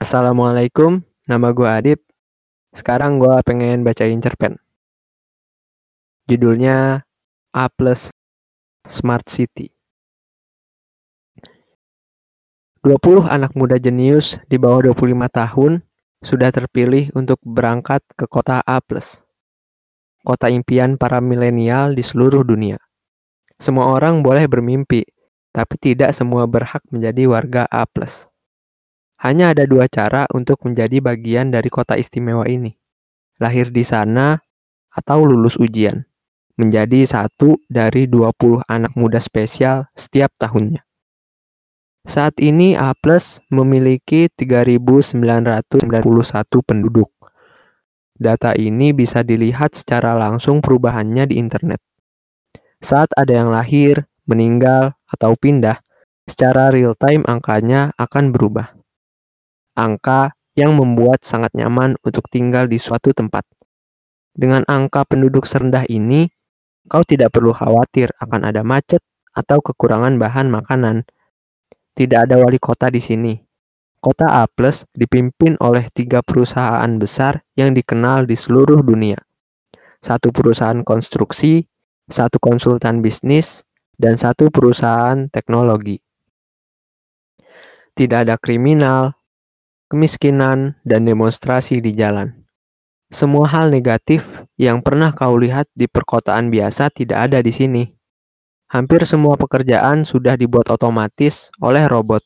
Assalamualaikum, nama gue Adip. Sekarang gue pengen bacain cerpen. Judulnya A Plus Smart City. 20 anak muda jenius di bawah 25 tahun sudah terpilih untuk berangkat ke kota A+. Kota impian para milenial di seluruh dunia. Semua orang boleh bermimpi, tapi tidak semua berhak menjadi warga A+. Hanya ada dua cara untuk menjadi bagian dari kota istimewa ini. Lahir di sana atau lulus ujian. Menjadi satu dari 20 anak muda spesial setiap tahunnya. Saat ini A memiliki 3.991 penduduk. Data ini bisa dilihat secara langsung perubahannya di internet. Saat ada yang lahir, meninggal, atau pindah, secara real time angkanya akan berubah. Angka yang membuat sangat nyaman untuk tinggal di suatu tempat. Dengan angka penduduk serendah ini, kau tidak perlu khawatir akan ada macet atau kekurangan bahan makanan tidak ada wali kota di sini. Kota A dipimpin oleh tiga perusahaan besar yang dikenal di seluruh dunia. Satu perusahaan konstruksi, satu konsultan bisnis, dan satu perusahaan teknologi. Tidak ada kriminal, kemiskinan, dan demonstrasi di jalan. Semua hal negatif yang pernah kau lihat di perkotaan biasa tidak ada di sini. Hampir semua pekerjaan sudah dibuat otomatis oleh robot.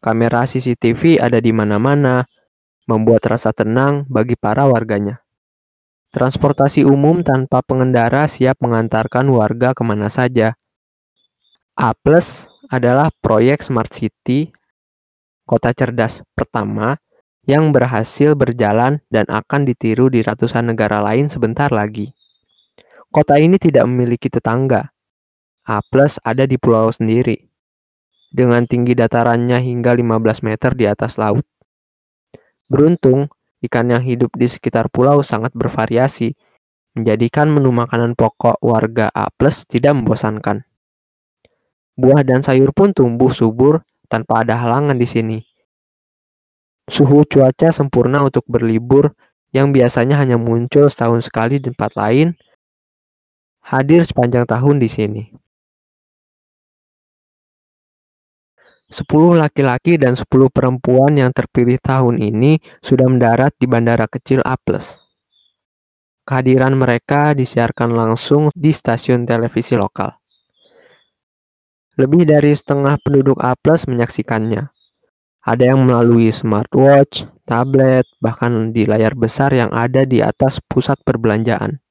Kamera CCTV ada di mana-mana, membuat rasa tenang bagi para warganya. Transportasi umum tanpa pengendara siap mengantarkan warga ke mana saja. A adalah proyek Smart City, kota cerdas pertama yang berhasil berjalan dan akan ditiru di ratusan negara lain sebentar lagi. Kota ini tidak memiliki tetangga, A plus ada di pulau sendiri, dengan tinggi datarannya hingga 15 meter di atas laut. Beruntung, ikan yang hidup di sekitar pulau sangat bervariasi, menjadikan menu makanan pokok warga A plus tidak membosankan. Buah dan sayur pun tumbuh subur tanpa ada halangan di sini. Suhu cuaca sempurna untuk berlibur yang biasanya hanya muncul setahun sekali di tempat lain, hadir sepanjang tahun di sini. 10 laki-laki dan 10 perempuan yang terpilih tahun ini sudah mendarat di bandara kecil A+. Kehadiran mereka disiarkan langsung di stasiun televisi lokal. Lebih dari setengah penduduk A+ menyaksikannya. Ada yang melalui smartwatch, tablet, bahkan di layar besar yang ada di atas pusat perbelanjaan.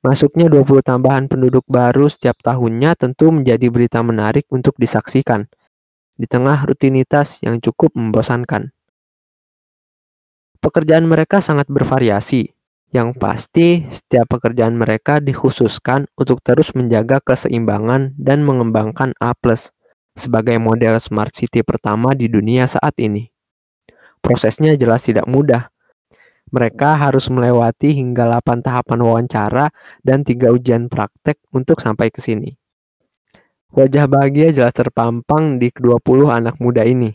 Masuknya 20 tambahan penduduk baru setiap tahunnya tentu menjadi berita menarik untuk disaksikan – di tengah rutinitas yang cukup membosankan. Pekerjaan mereka sangat bervariasi. Yang pasti, setiap pekerjaan mereka dikhususkan untuk terus menjaga keseimbangan dan mengembangkan A+ sebagai model smart city pertama di dunia saat ini. Prosesnya jelas tidak mudah. Mereka harus melewati hingga 8 tahapan wawancara dan 3 ujian praktek untuk sampai ke sini. Wajah bahagia jelas terpampang di kedua puluh anak muda ini,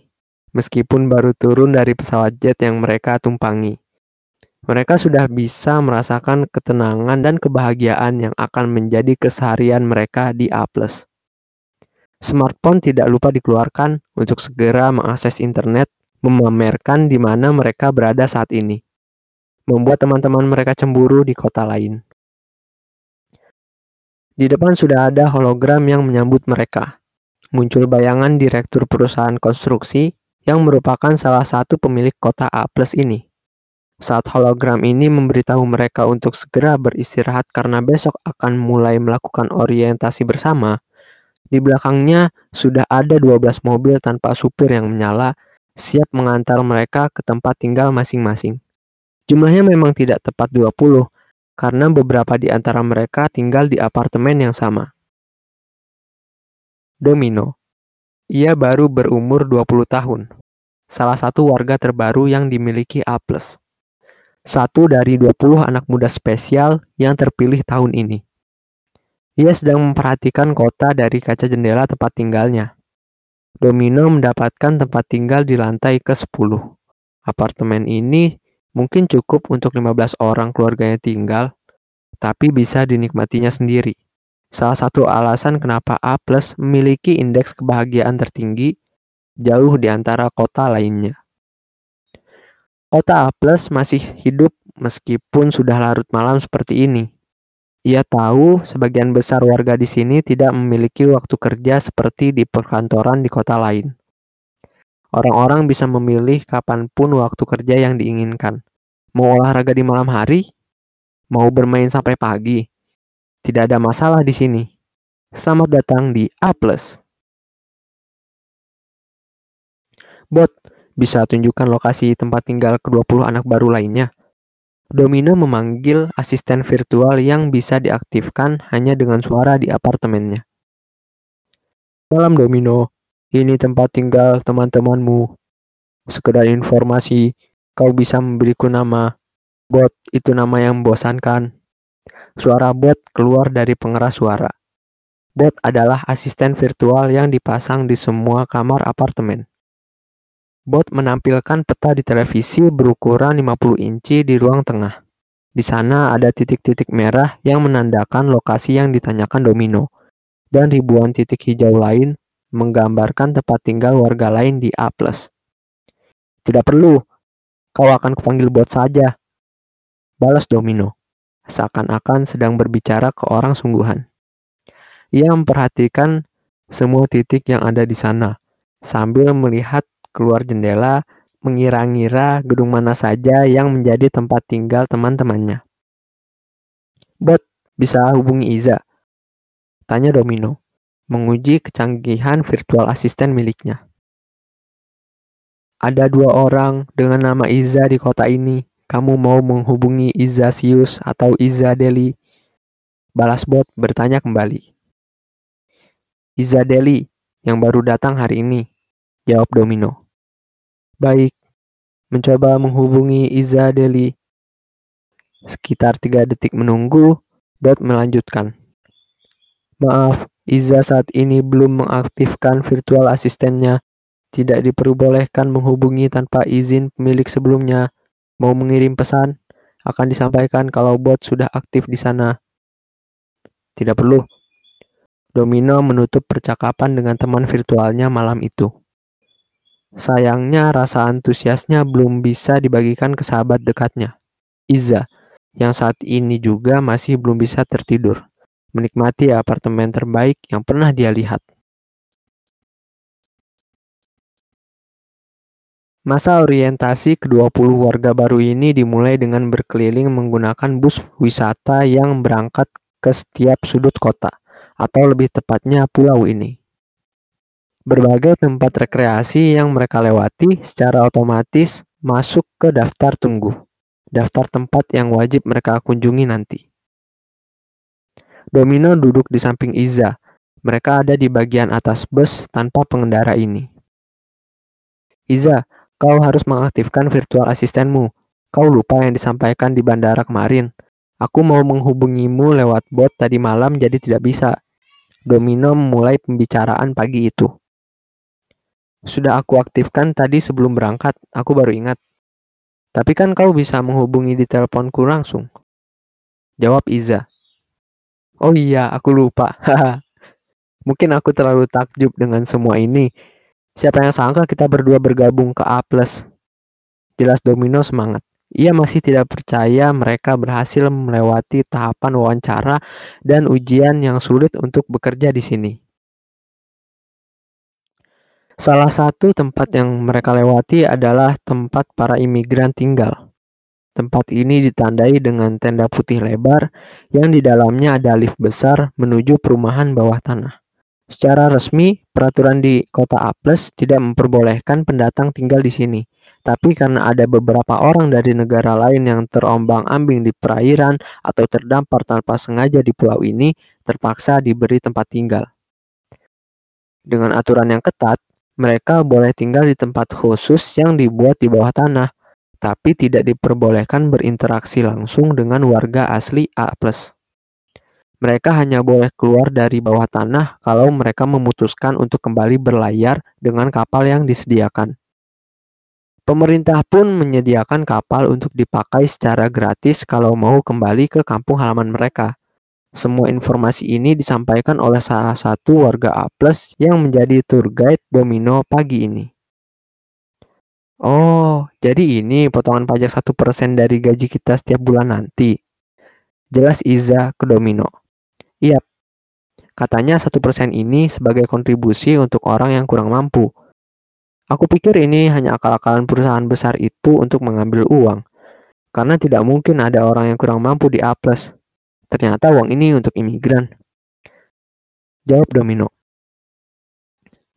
meskipun baru turun dari pesawat jet yang mereka tumpangi. Mereka sudah bisa merasakan ketenangan dan kebahagiaan yang akan menjadi keseharian mereka di A+. Smartphone tidak lupa dikeluarkan untuk segera mengakses internet, memamerkan di mana mereka berada saat ini. Membuat teman-teman mereka cemburu di kota lain. Di depan sudah ada hologram yang menyambut mereka. Muncul bayangan direktur perusahaan konstruksi yang merupakan salah satu pemilik kota A ini. Saat hologram ini memberitahu mereka untuk segera beristirahat karena besok akan mulai melakukan orientasi bersama, di belakangnya sudah ada 12 mobil tanpa supir yang menyala, siap mengantar mereka ke tempat tinggal masing-masing. Jumlahnya memang tidak tepat 20, karena beberapa di antara mereka tinggal di apartemen yang sama. Domino. Ia baru berumur 20 tahun. Salah satu warga terbaru yang dimiliki A+. Satu dari 20 anak muda spesial yang terpilih tahun ini. Ia sedang memperhatikan kota dari kaca jendela tempat tinggalnya. Domino mendapatkan tempat tinggal di lantai ke-10. Apartemen ini mungkin cukup untuk 15 orang keluarganya tinggal, tapi bisa dinikmatinya sendiri. Salah satu alasan kenapa A plus memiliki indeks kebahagiaan tertinggi jauh di antara kota lainnya. Kota A plus masih hidup meskipun sudah larut malam seperti ini. Ia tahu sebagian besar warga di sini tidak memiliki waktu kerja seperti di perkantoran di kota lain. Orang-orang bisa memilih kapan pun waktu kerja yang diinginkan. Mau olahraga di malam hari? Mau bermain sampai pagi? Tidak ada masalah di sini. Selamat datang di A+. Bot, bisa tunjukkan lokasi tempat tinggal ke-20 anak baru lainnya? Domino memanggil asisten virtual yang bisa diaktifkan hanya dengan suara di apartemennya. Malam Domino, ini tempat tinggal teman-temanmu. Sekedar informasi, kau bisa memberiku nama. Bot, itu nama yang membosankan. Suara bot keluar dari pengeras suara. Bot adalah asisten virtual yang dipasang di semua kamar apartemen. Bot menampilkan peta di televisi berukuran 50 inci di ruang tengah. Di sana ada titik-titik merah yang menandakan lokasi yang ditanyakan Domino, dan ribuan titik hijau lain menggambarkan tempat tinggal warga lain di A+. Tidak perlu, kau akan kupanggil bot saja. Balas Domino, seakan-akan sedang berbicara ke orang sungguhan. Ia memperhatikan semua titik yang ada di sana, sambil melihat keluar jendela, mengira-ngira gedung mana saja yang menjadi tempat tinggal teman-temannya. Bot, bisa hubungi Iza? Tanya Domino, menguji kecanggihan virtual asisten miliknya. Ada dua orang dengan nama Iza di kota ini. Kamu mau menghubungi Iza Sius atau Iza Deli? Balas bot bertanya kembali. Iza Deli yang baru datang hari ini, jawab Domino. Baik, mencoba menghubungi Iza Deli. Sekitar tiga detik menunggu, bot melanjutkan. Maaf, Iza saat ini belum mengaktifkan virtual asistennya. Tidak diperbolehkan menghubungi tanpa izin pemilik sebelumnya. Mau mengirim pesan, akan disampaikan kalau bot sudah aktif di sana. Tidak perlu. Domino menutup percakapan dengan teman virtualnya malam itu. Sayangnya rasa antusiasnya belum bisa dibagikan ke sahabat dekatnya, Iza, yang saat ini juga masih belum bisa tertidur, menikmati apartemen terbaik yang pernah dia lihat. Masa orientasi ke-20 warga baru ini dimulai dengan berkeliling menggunakan bus wisata yang berangkat ke setiap sudut kota, atau lebih tepatnya pulau ini. Berbagai tempat rekreasi yang mereka lewati secara otomatis masuk ke daftar tunggu, daftar tempat yang wajib mereka kunjungi nanti. Domino duduk di samping Iza. Mereka ada di bagian atas bus tanpa pengendara ini. Iza, kau harus mengaktifkan virtual asistenmu. Kau lupa yang disampaikan di bandara kemarin. Aku mau menghubungimu lewat bot tadi malam jadi tidak bisa. Domino memulai pembicaraan pagi itu. Sudah aku aktifkan tadi sebelum berangkat, aku baru ingat. Tapi kan kau bisa menghubungi di teleponku langsung. Jawab Iza. Oh iya, aku lupa. Mungkin aku terlalu takjub dengan semua ini. Siapa yang sangka kita berdua bergabung ke A+. Jelas Domino semangat. Ia masih tidak percaya mereka berhasil melewati tahapan wawancara dan ujian yang sulit untuk bekerja di sini. Salah satu tempat yang mereka lewati adalah tempat para imigran tinggal. Tempat ini ditandai dengan tenda putih lebar yang di dalamnya ada lift besar menuju perumahan bawah tanah. Secara resmi, peraturan di kota Aples tidak memperbolehkan pendatang tinggal di sini. Tapi karena ada beberapa orang dari negara lain yang terombang-ambing di perairan atau terdampar tanpa sengaja di pulau ini, terpaksa diberi tempat tinggal. Dengan aturan yang ketat, mereka boleh tinggal di tempat khusus yang dibuat di bawah tanah, tapi tidak diperbolehkan berinteraksi langsung dengan warga asli A+. Mereka hanya boleh keluar dari bawah tanah kalau mereka memutuskan untuk kembali berlayar dengan kapal yang disediakan. Pemerintah pun menyediakan kapal untuk dipakai secara gratis kalau mau kembali ke kampung halaman mereka. Semua informasi ini disampaikan oleh salah satu warga A+ yang menjadi tour guide Domino pagi ini. Oh, jadi ini potongan pajak satu persen dari gaji kita setiap bulan nanti. Jelas Iza ke Domino. Iya, katanya satu persen ini sebagai kontribusi untuk orang yang kurang mampu. Aku pikir ini hanya akal-akalan perusahaan besar itu untuk mengambil uang. Karena tidak mungkin ada orang yang kurang mampu di A+. Ternyata uang ini untuk imigran. Jawab Domino.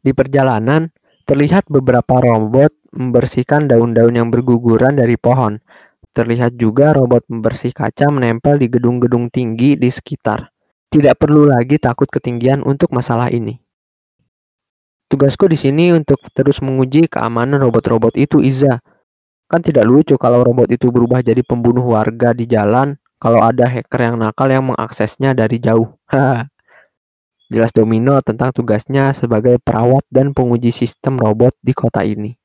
Di perjalanan, terlihat beberapa robot membersihkan daun-daun yang berguguran dari pohon. Terlihat juga robot membersih kaca menempel di gedung-gedung tinggi di sekitar. Tidak perlu lagi takut ketinggian untuk masalah ini. Tugasku di sini untuk terus menguji keamanan robot-robot itu, Iza. Kan tidak lucu kalau robot itu berubah jadi pembunuh warga di jalan kalau ada hacker yang nakal yang mengaksesnya dari jauh. Jelas Domino tentang tugasnya sebagai perawat dan penguji sistem robot di kota ini.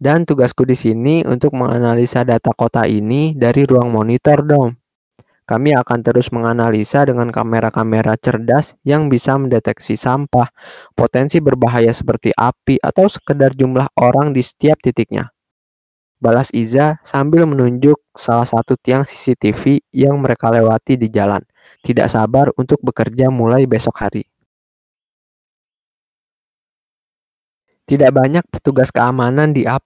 Dan tugasku di sini untuk menganalisa data kota ini dari ruang monitor dong. Kami akan terus menganalisa dengan kamera-kamera cerdas yang bisa mendeteksi sampah, potensi berbahaya seperti api, atau sekedar jumlah orang di setiap titiknya. Balas Iza sambil menunjuk salah satu tiang CCTV yang mereka lewati di jalan. Tidak sabar untuk bekerja mulai besok hari. Tidak banyak petugas keamanan di A+.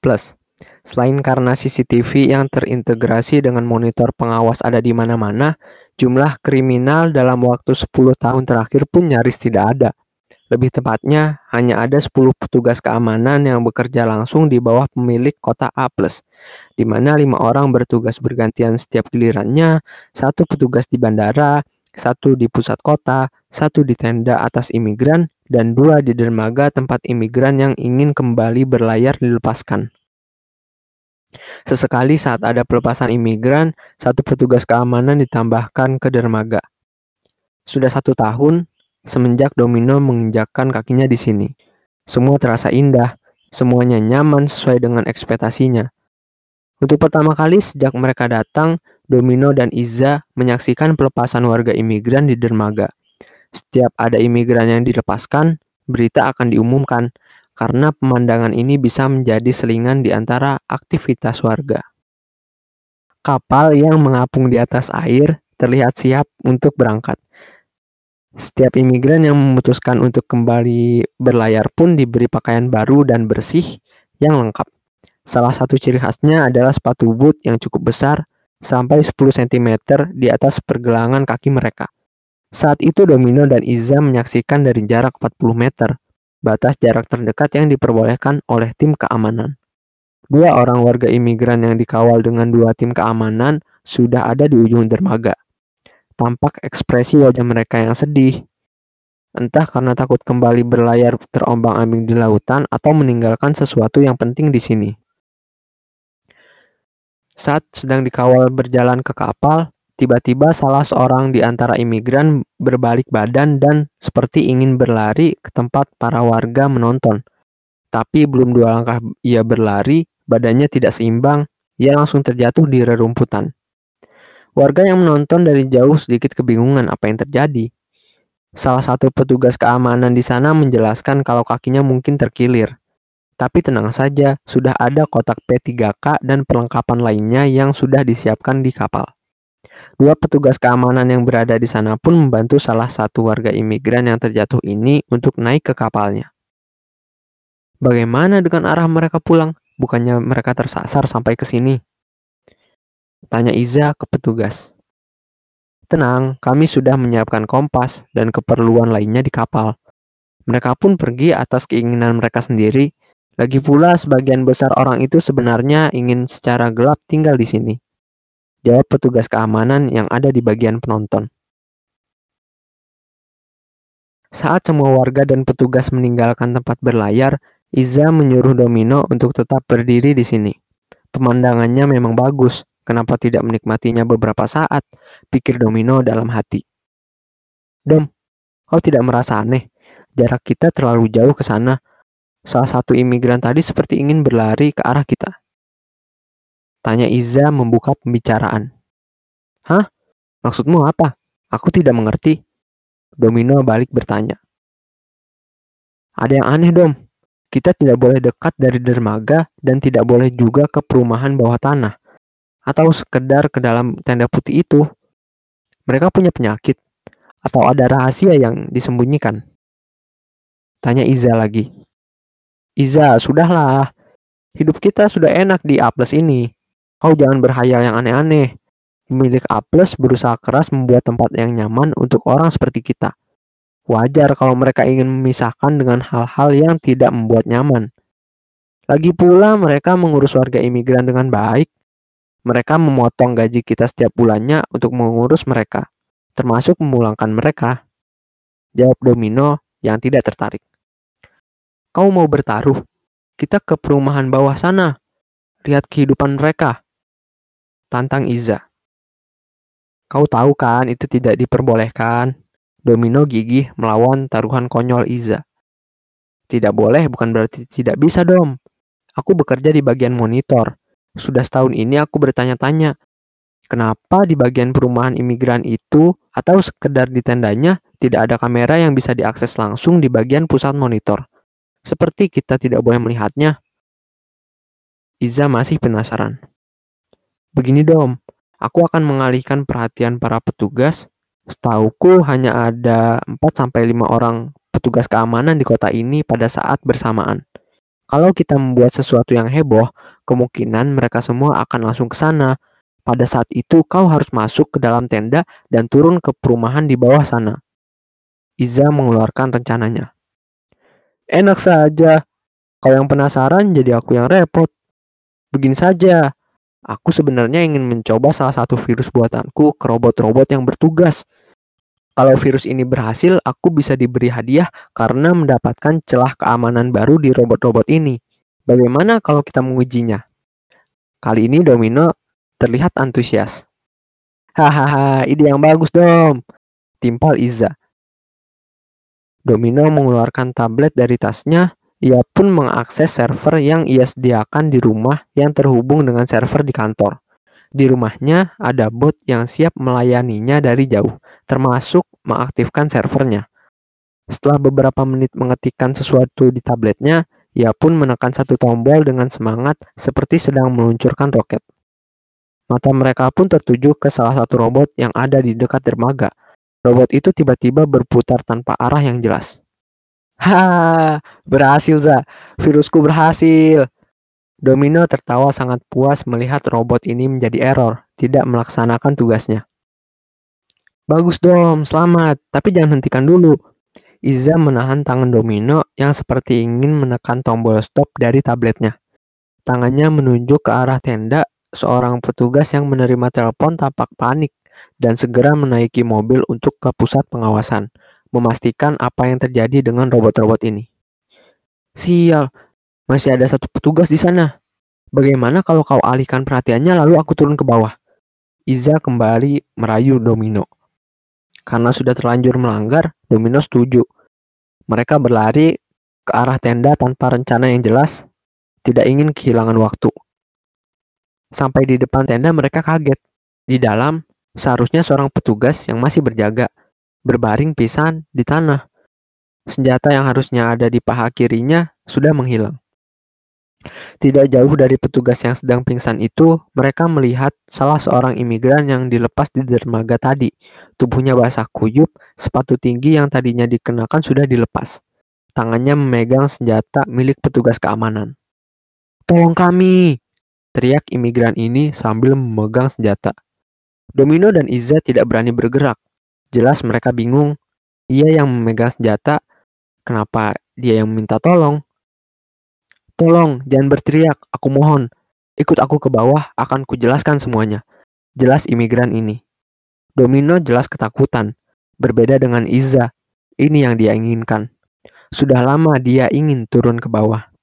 Selain karena CCTV yang terintegrasi dengan monitor pengawas ada di mana-mana, jumlah kriminal dalam waktu 10 tahun terakhir pun nyaris tidak ada. Lebih tepatnya, hanya ada 10 petugas keamanan yang bekerja langsung di bawah pemilik kota A+, di mana lima orang bertugas bergantian setiap gilirannya, satu petugas di bandara, satu di pusat kota, satu di tenda atas imigran, dan dua di dermaga tempat imigran yang ingin kembali berlayar dilepaskan. Sesekali saat ada pelepasan imigran, satu petugas keamanan ditambahkan ke dermaga. Sudah satu tahun semenjak Domino menginjakkan kakinya di sini. Semua terasa indah, semuanya nyaman sesuai dengan ekspektasinya. Untuk pertama kali sejak mereka datang, Domino dan Iza menyaksikan pelepasan warga imigran di dermaga. Setiap ada imigran yang dilepaskan, berita akan diumumkan, karena pemandangan ini bisa menjadi selingan di antara aktivitas warga. Kapal yang mengapung di atas air terlihat siap untuk berangkat. Setiap imigran yang memutuskan untuk kembali berlayar pun diberi pakaian baru dan bersih yang lengkap. Salah satu ciri khasnya adalah sepatu boot yang cukup besar sampai 10 cm di atas pergelangan kaki mereka. Saat itu Domino dan Iza menyaksikan dari jarak 40 meter, batas jarak terdekat yang diperbolehkan oleh tim keamanan. Dua orang warga imigran yang dikawal dengan dua tim keamanan sudah ada di ujung dermaga. Tampak ekspresi wajah mereka yang sedih. Entah karena takut kembali berlayar terombang-ambing di lautan atau meninggalkan sesuatu yang penting di sini. Saat sedang dikawal berjalan ke kapal, tiba-tiba salah seorang di antara imigran berbalik badan dan seperti ingin berlari ke tempat para warga menonton. Tapi belum dua langkah ia berlari, badannya tidak seimbang, ia langsung terjatuh di rerumputan. Warga yang menonton dari jauh sedikit kebingungan apa yang terjadi. Salah satu petugas keamanan di sana menjelaskan kalau kakinya mungkin terkilir. Tapi tenang saja, sudah ada kotak P3K dan perlengkapan lainnya yang sudah disiapkan di kapal. Dua petugas keamanan yang berada di sana pun membantu salah satu warga imigran yang terjatuh ini untuk naik ke kapalnya. Bagaimana dengan arah mereka pulang? Bukannya mereka tersasar sampai ke sini? Tanya Iza ke petugas. Tenang, kami sudah menyiapkan kompas dan keperluan lainnya di kapal. Mereka pun pergi atas keinginan mereka sendiri lagi pula sebagian besar orang itu sebenarnya ingin secara gelap tinggal di sini. Jawab petugas keamanan yang ada di bagian penonton. Saat semua warga dan petugas meninggalkan tempat berlayar, Iza menyuruh Domino untuk tetap berdiri di sini. Pemandangannya memang bagus, kenapa tidak menikmatinya beberapa saat? Pikir Domino dalam hati. Dom, kau tidak merasa aneh? Jarak kita terlalu jauh ke sana, Salah satu imigran tadi seperti ingin berlari ke arah kita. Tanya Iza membuka pembicaraan. Hah? Maksudmu apa? Aku tidak mengerti. Domino balik bertanya. Ada yang aneh, Dom. Kita tidak boleh dekat dari dermaga dan tidak boleh juga ke perumahan bawah tanah. Atau sekedar ke dalam tenda putih itu. Mereka punya penyakit. Atau ada rahasia yang disembunyikan. Tanya Iza lagi. Iza, sudahlah. Hidup kita sudah enak di A ini. Kau jangan berhayal yang aneh-aneh. Pemilik A berusaha keras membuat tempat yang nyaman untuk orang seperti kita. Wajar kalau mereka ingin memisahkan dengan hal-hal yang tidak membuat nyaman. Lagi pula mereka mengurus warga imigran dengan baik. Mereka memotong gaji kita setiap bulannya untuk mengurus mereka, termasuk memulangkan mereka. Jawab Domino yang tidak tertarik. Kau mau bertaruh? Kita ke perumahan bawah sana. Lihat kehidupan mereka. Tantang Iza. Kau tahu kan itu tidak diperbolehkan. Domino gigih melawan taruhan konyol Iza. Tidak boleh bukan berarti tidak bisa, Dom. Aku bekerja di bagian monitor. Sudah setahun ini aku bertanya-tanya, kenapa di bagian perumahan imigran itu atau sekedar di tendanya tidak ada kamera yang bisa diakses langsung di bagian pusat monitor seperti kita tidak boleh melihatnya. Iza masih penasaran. Begini dom, aku akan mengalihkan perhatian para petugas. Setauku hanya ada 4-5 orang petugas keamanan di kota ini pada saat bersamaan. Kalau kita membuat sesuatu yang heboh, kemungkinan mereka semua akan langsung ke sana. Pada saat itu kau harus masuk ke dalam tenda dan turun ke perumahan di bawah sana. Iza mengeluarkan rencananya. Enak saja. Kalau yang penasaran jadi aku yang repot. Begini saja. Aku sebenarnya ingin mencoba salah satu virus buatanku ke robot-robot yang bertugas. Kalau virus ini berhasil, aku bisa diberi hadiah karena mendapatkan celah keamanan baru di robot-robot ini. Bagaimana kalau kita mengujinya? Kali ini Domino terlihat antusias. Hahaha, ide yang bagus dong. Timpal Iza. Domino mengeluarkan tablet dari tasnya. Ia pun mengakses server yang ia sediakan di rumah yang terhubung dengan server di kantor. Di rumahnya ada bot yang siap melayaninya dari jauh, termasuk mengaktifkan servernya. Setelah beberapa menit mengetikkan sesuatu di tabletnya, ia pun menekan satu tombol dengan semangat seperti sedang meluncurkan roket. Mata mereka pun tertuju ke salah satu robot yang ada di dekat dermaga, Robot itu tiba-tiba berputar tanpa arah yang jelas. Ha, berhasil Za. Virusku berhasil. Domino tertawa sangat puas melihat robot ini menjadi error, tidak melaksanakan tugasnya. Bagus dong, selamat. Tapi jangan hentikan dulu. Iza menahan tangan Domino yang seperti ingin menekan tombol stop dari tabletnya. Tangannya menunjuk ke arah tenda, seorang petugas yang menerima telepon tampak panik dan segera menaiki mobil untuk ke pusat pengawasan, memastikan apa yang terjadi dengan robot-robot ini. Sial, masih ada satu petugas di sana. Bagaimana kalau kau alihkan perhatiannya lalu aku turun ke bawah? Iza kembali merayu Domino. Karena sudah terlanjur melanggar, Domino setuju. Mereka berlari ke arah tenda tanpa rencana yang jelas, tidak ingin kehilangan waktu. Sampai di depan tenda mereka kaget. Di dalam Seharusnya seorang petugas yang masih berjaga, berbaring pisan di tanah. Senjata yang harusnya ada di paha kirinya sudah menghilang. Tidak jauh dari petugas yang sedang pingsan itu, mereka melihat salah seorang imigran yang dilepas di dermaga tadi. Tubuhnya basah kuyup, sepatu tinggi yang tadinya dikenakan sudah dilepas. Tangannya memegang senjata milik petugas keamanan. Tolong kami! Teriak imigran ini sambil memegang senjata. Domino dan Iza tidak berani bergerak. Jelas mereka bingung. Ia yang memegang senjata, kenapa dia yang meminta tolong? Tolong, jangan berteriak, aku mohon. Ikut aku ke bawah, akan kujelaskan semuanya. Jelas imigran ini. Domino jelas ketakutan. Berbeda dengan Iza, ini yang dia inginkan. Sudah lama dia ingin turun ke bawah.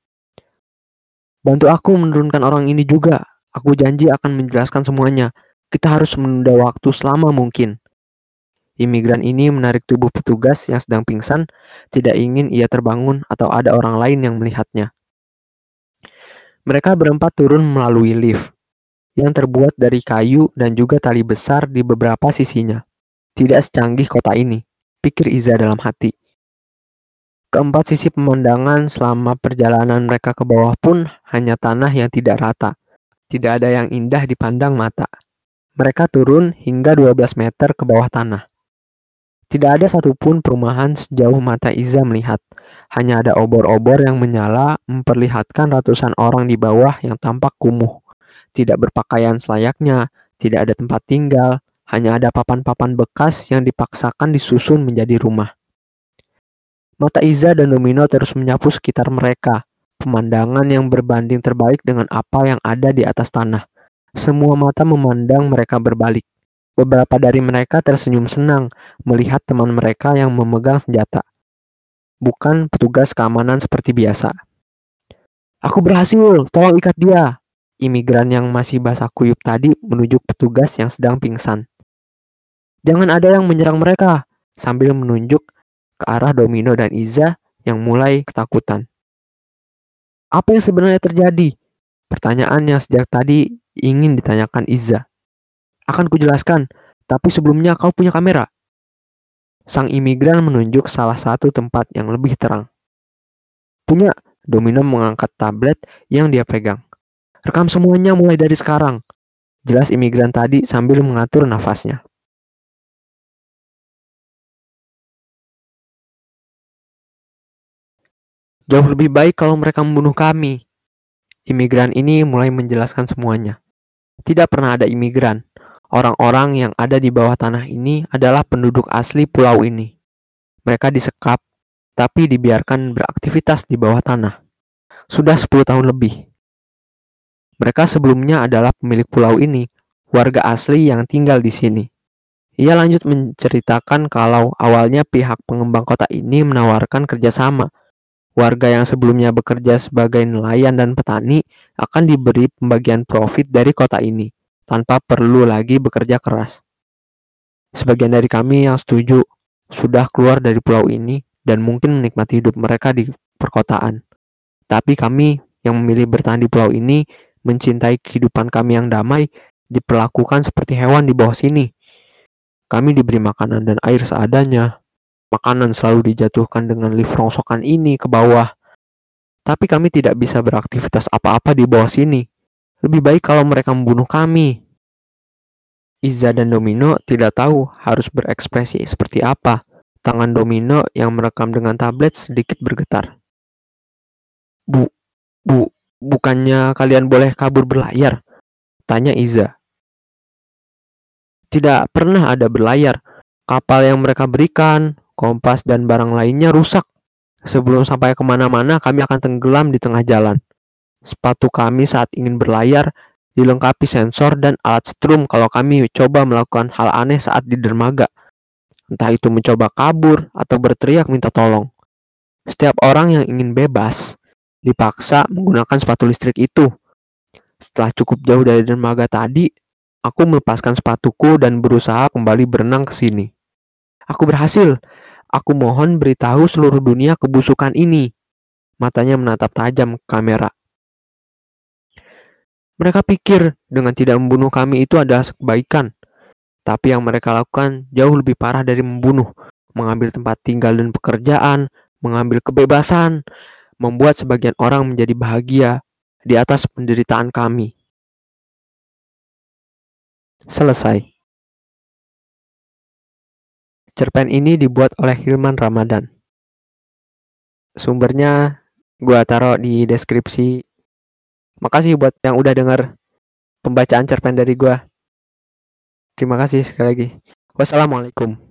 Bantu aku menurunkan orang ini juga. Aku janji akan menjelaskan semuanya. Kita harus menunda waktu selama mungkin. imigran ini menarik tubuh petugas yang sedang pingsan, tidak ingin ia terbangun atau ada orang lain yang melihatnya. Mereka berempat turun melalui lift yang terbuat dari kayu dan juga tali besar di beberapa sisinya. Tidak secanggih kota ini, pikir Iza dalam hati. Keempat sisi pemandangan selama perjalanan mereka ke bawah pun hanya tanah yang tidak rata. Tidak ada yang indah dipandang mata. Mereka turun hingga 12 meter ke bawah tanah. Tidak ada satupun perumahan sejauh mata Iza melihat. Hanya ada obor-obor yang menyala memperlihatkan ratusan orang di bawah yang tampak kumuh. Tidak berpakaian selayaknya, tidak ada tempat tinggal, hanya ada papan-papan bekas yang dipaksakan disusun menjadi rumah. Mata Iza dan Domino terus menyapu sekitar mereka, pemandangan yang berbanding terbalik dengan apa yang ada di atas tanah. Semua mata memandang mereka berbalik. Beberapa dari mereka tersenyum senang melihat teman mereka yang memegang senjata. Bukan petugas keamanan seperti biasa. Aku berhasil, tolong ikat dia. Imigran yang masih basah kuyup tadi menunjuk petugas yang sedang pingsan. Jangan ada yang menyerang mereka, sambil menunjuk ke arah Domino dan Iza yang mulai ketakutan. Apa yang sebenarnya terjadi? Pertanyaan yang sejak tadi ingin ditanyakan Iza. Akan kujelaskan, tapi sebelumnya kau punya kamera. Sang imigran menunjuk salah satu tempat yang lebih terang. Punya, Domino mengangkat tablet yang dia pegang. Rekam semuanya mulai dari sekarang. Jelas imigran tadi sambil mengatur nafasnya. Jauh lebih baik kalau mereka membunuh kami. Imigran ini mulai menjelaskan semuanya. Tidak pernah ada imigran. Orang-orang yang ada di bawah tanah ini adalah penduduk asli pulau ini. Mereka disekap, tapi dibiarkan beraktivitas di bawah tanah. Sudah 10 tahun lebih. Mereka sebelumnya adalah pemilik pulau ini, warga asli yang tinggal di sini. Ia lanjut menceritakan kalau awalnya pihak pengembang kota ini menawarkan kerjasama Warga yang sebelumnya bekerja sebagai nelayan dan petani akan diberi pembagian profit dari kota ini tanpa perlu lagi bekerja keras. Sebagian dari kami yang setuju sudah keluar dari pulau ini dan mungkin menikmati hidup mereka di perkotaan. Tapi kami yang memilih bertahan di pulau ini mencintai kehidupan kami yang damai diperlakukan seperti hewan di bawah sini. Kami diberi makanan dan air seadanya, Makanan selalu dijatuhkan dengan lift rongsokan ini ke bawah. Tapi kami tidak bisa beraktivitas apa-apa di bawah sini. Lebih baik kalau mereka membunuh kami. Iza dan Domino tidak tahu harus berekspresi seperti apa. Tangan Domino yang merekam dengan tablet sedikit bergetar. Bu, bu, bukannya kalian boleh kabur berlayar? Tanya Iza. Tidak pernah ada berlayar. Kapal yang mereka berikan, kompas, dan barang lainnya rusak. Sebelum sampai ke mana-mana, kami akan tenggelam di tengah jalan. Sepatu kami saat ingin berlayar dilengkapi sensor dan alat strum kalau kami coba melakukan hal aneh saat di dermaga. Entah itu mencoba kabur atau berteriak minta tolong. Setiap orang yang ingin bebas dipaksa menggunakan sepatu listrik itu. Setelah cukup jauh dari dermaga tadi, aku melepaskan sepatuku dan berusaha kembali berenang ke sini. Aku berhasil. Aku mohon beritahu seluruh dunia kebusukan ini. Matanya menatap tajam ke kamera. Mereka pikir dengan tidak membunuh kami itu adalah kebaikan. Tapi yang mereka lakukan jauh lebih parah dari membunuh. Mengambil tempat tinggal dan pekerjaan, mengambil kebebasan, membuat sebagian orang menjadi bahagia di atas penderitaan kami. Selesai. Cerpen ini dibuat oleh Hilman Ramadan. Sumbernya gua taruh di deskripsi. Makasih buat yang udah dengar pembacaan cerpen dari gua. Terima kasih sekali lagi. Wassalamualaikum.